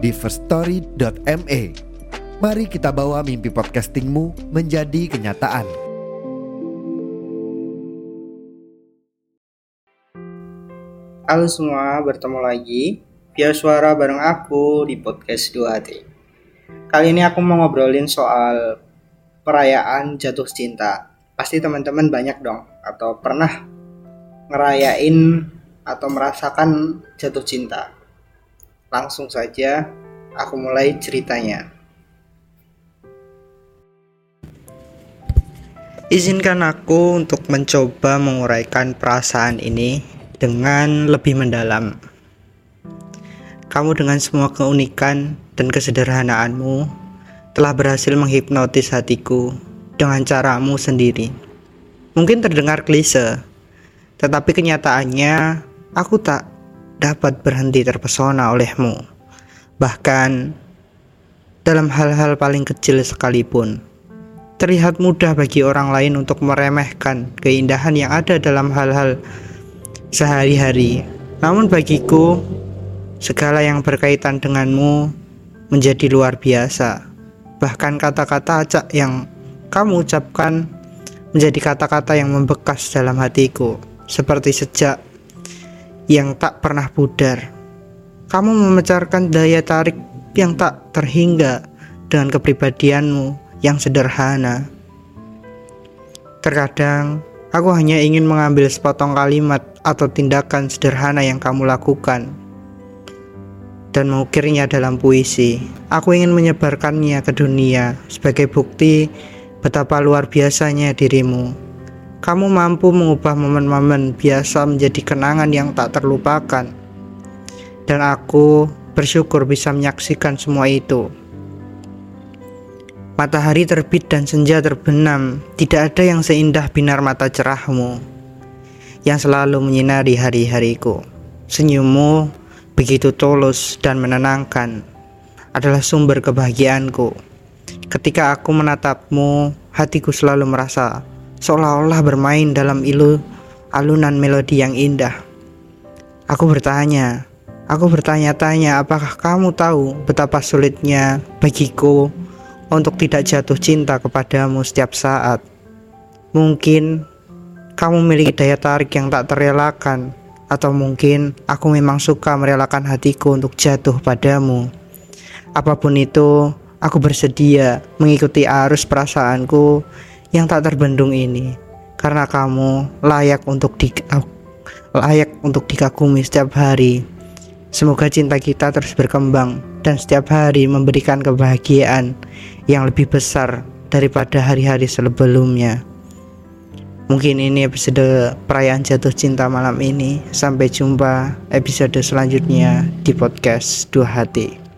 di firststory.me. Mari kita bawa mimpi podcastingmu menjadi kenyataan. Halo semua, bertemu lagi via suara bareng aku di podcast 2HT. Kali ini aku mau ngobrolin soal perayaan jatuh cinta. Pasti teman-teman banyak dong atau pernah ngerayain atau merasakan jatuh cinta. Langsung saja aku mulai ceritanya. Izinkan aku untuk mencoba menguraikan perasaan ini dengan lebih mendalam. Kamu dengan semua keunikan dan kesederhanaanmu telah berhasil menghipnotis hatiku dengan caramu sendiri. Mungkin terdengar klise, tetapi kenyataannya aku tak dapat berhenti terpesona olehmu. Bahkan dalam hal-hal paling kecil sekalipun, terlihat mudah bagi orang lain untuk meremehkan keindahan yang ada dalam hal-hal sehari-hari. Namun bagiku, segala yang berkaitan denganmu menjadi luar biasa. Bahkan kata-kata acak yang kamu ucapkan menjadi kata-kata yang membekas dalam hatiku, seperti sejak yang tak pernah pudar. Kamu memecarkan daya tarik yang tak terhingga dengan kepribadianmu yang sederhana. Terkadang Aku hanya ingin mengambil sepotong kalimat atau tindakan sederhana yang kamu lakukan dan mengukirnya dalam puisi. Aku ingin menyebarkannya ke dunia sebagai bukti betapa luar biasanya dirimu. Kamu mampu mengubah momen-momen biasa menjadi kenangan yang tak terlupakan. Dan aku bersyukur bisa menyaksikan semua itu. Matahari terbit dan senja terbenam, tidak ada yang seindah binar mata cerahmu yang selalu menyinari hari-hariku. Senyummu begitu tulus dan menenangkan adalah sumber kebahagiaanku. Ketika aku menatapmu, hatiku selalu merasa seolah-olah bermain dalam ilu alunan melodi yang indah. Aku bertanya, aku bertanya-tanya apakah kamu tahu betapa sulitnya bagiku untuk tidak jatuh cinta kepadamu setiap saat. Mungkin kamu memiliki daya tarik yang tak terelakkan, atau mungkin aku memang suka merelakan hatiku untuk jatuh padamu. Apa pun itu, aku bersedia mengikuti arus perasaanku yang tak terbendung ini, karena kamu layak untuk di layak untuk dikagumi setiap hari. Semoga cinta kita terus berkembang dan setiap hari memberikan kebahagiaan yang lebih besar daripada hari-hari sebelumnya. Mungkin ini episode perayaan jatuh cinta malam ini. Sampai jumpa episode selanjutnya di podcast Dua Hati.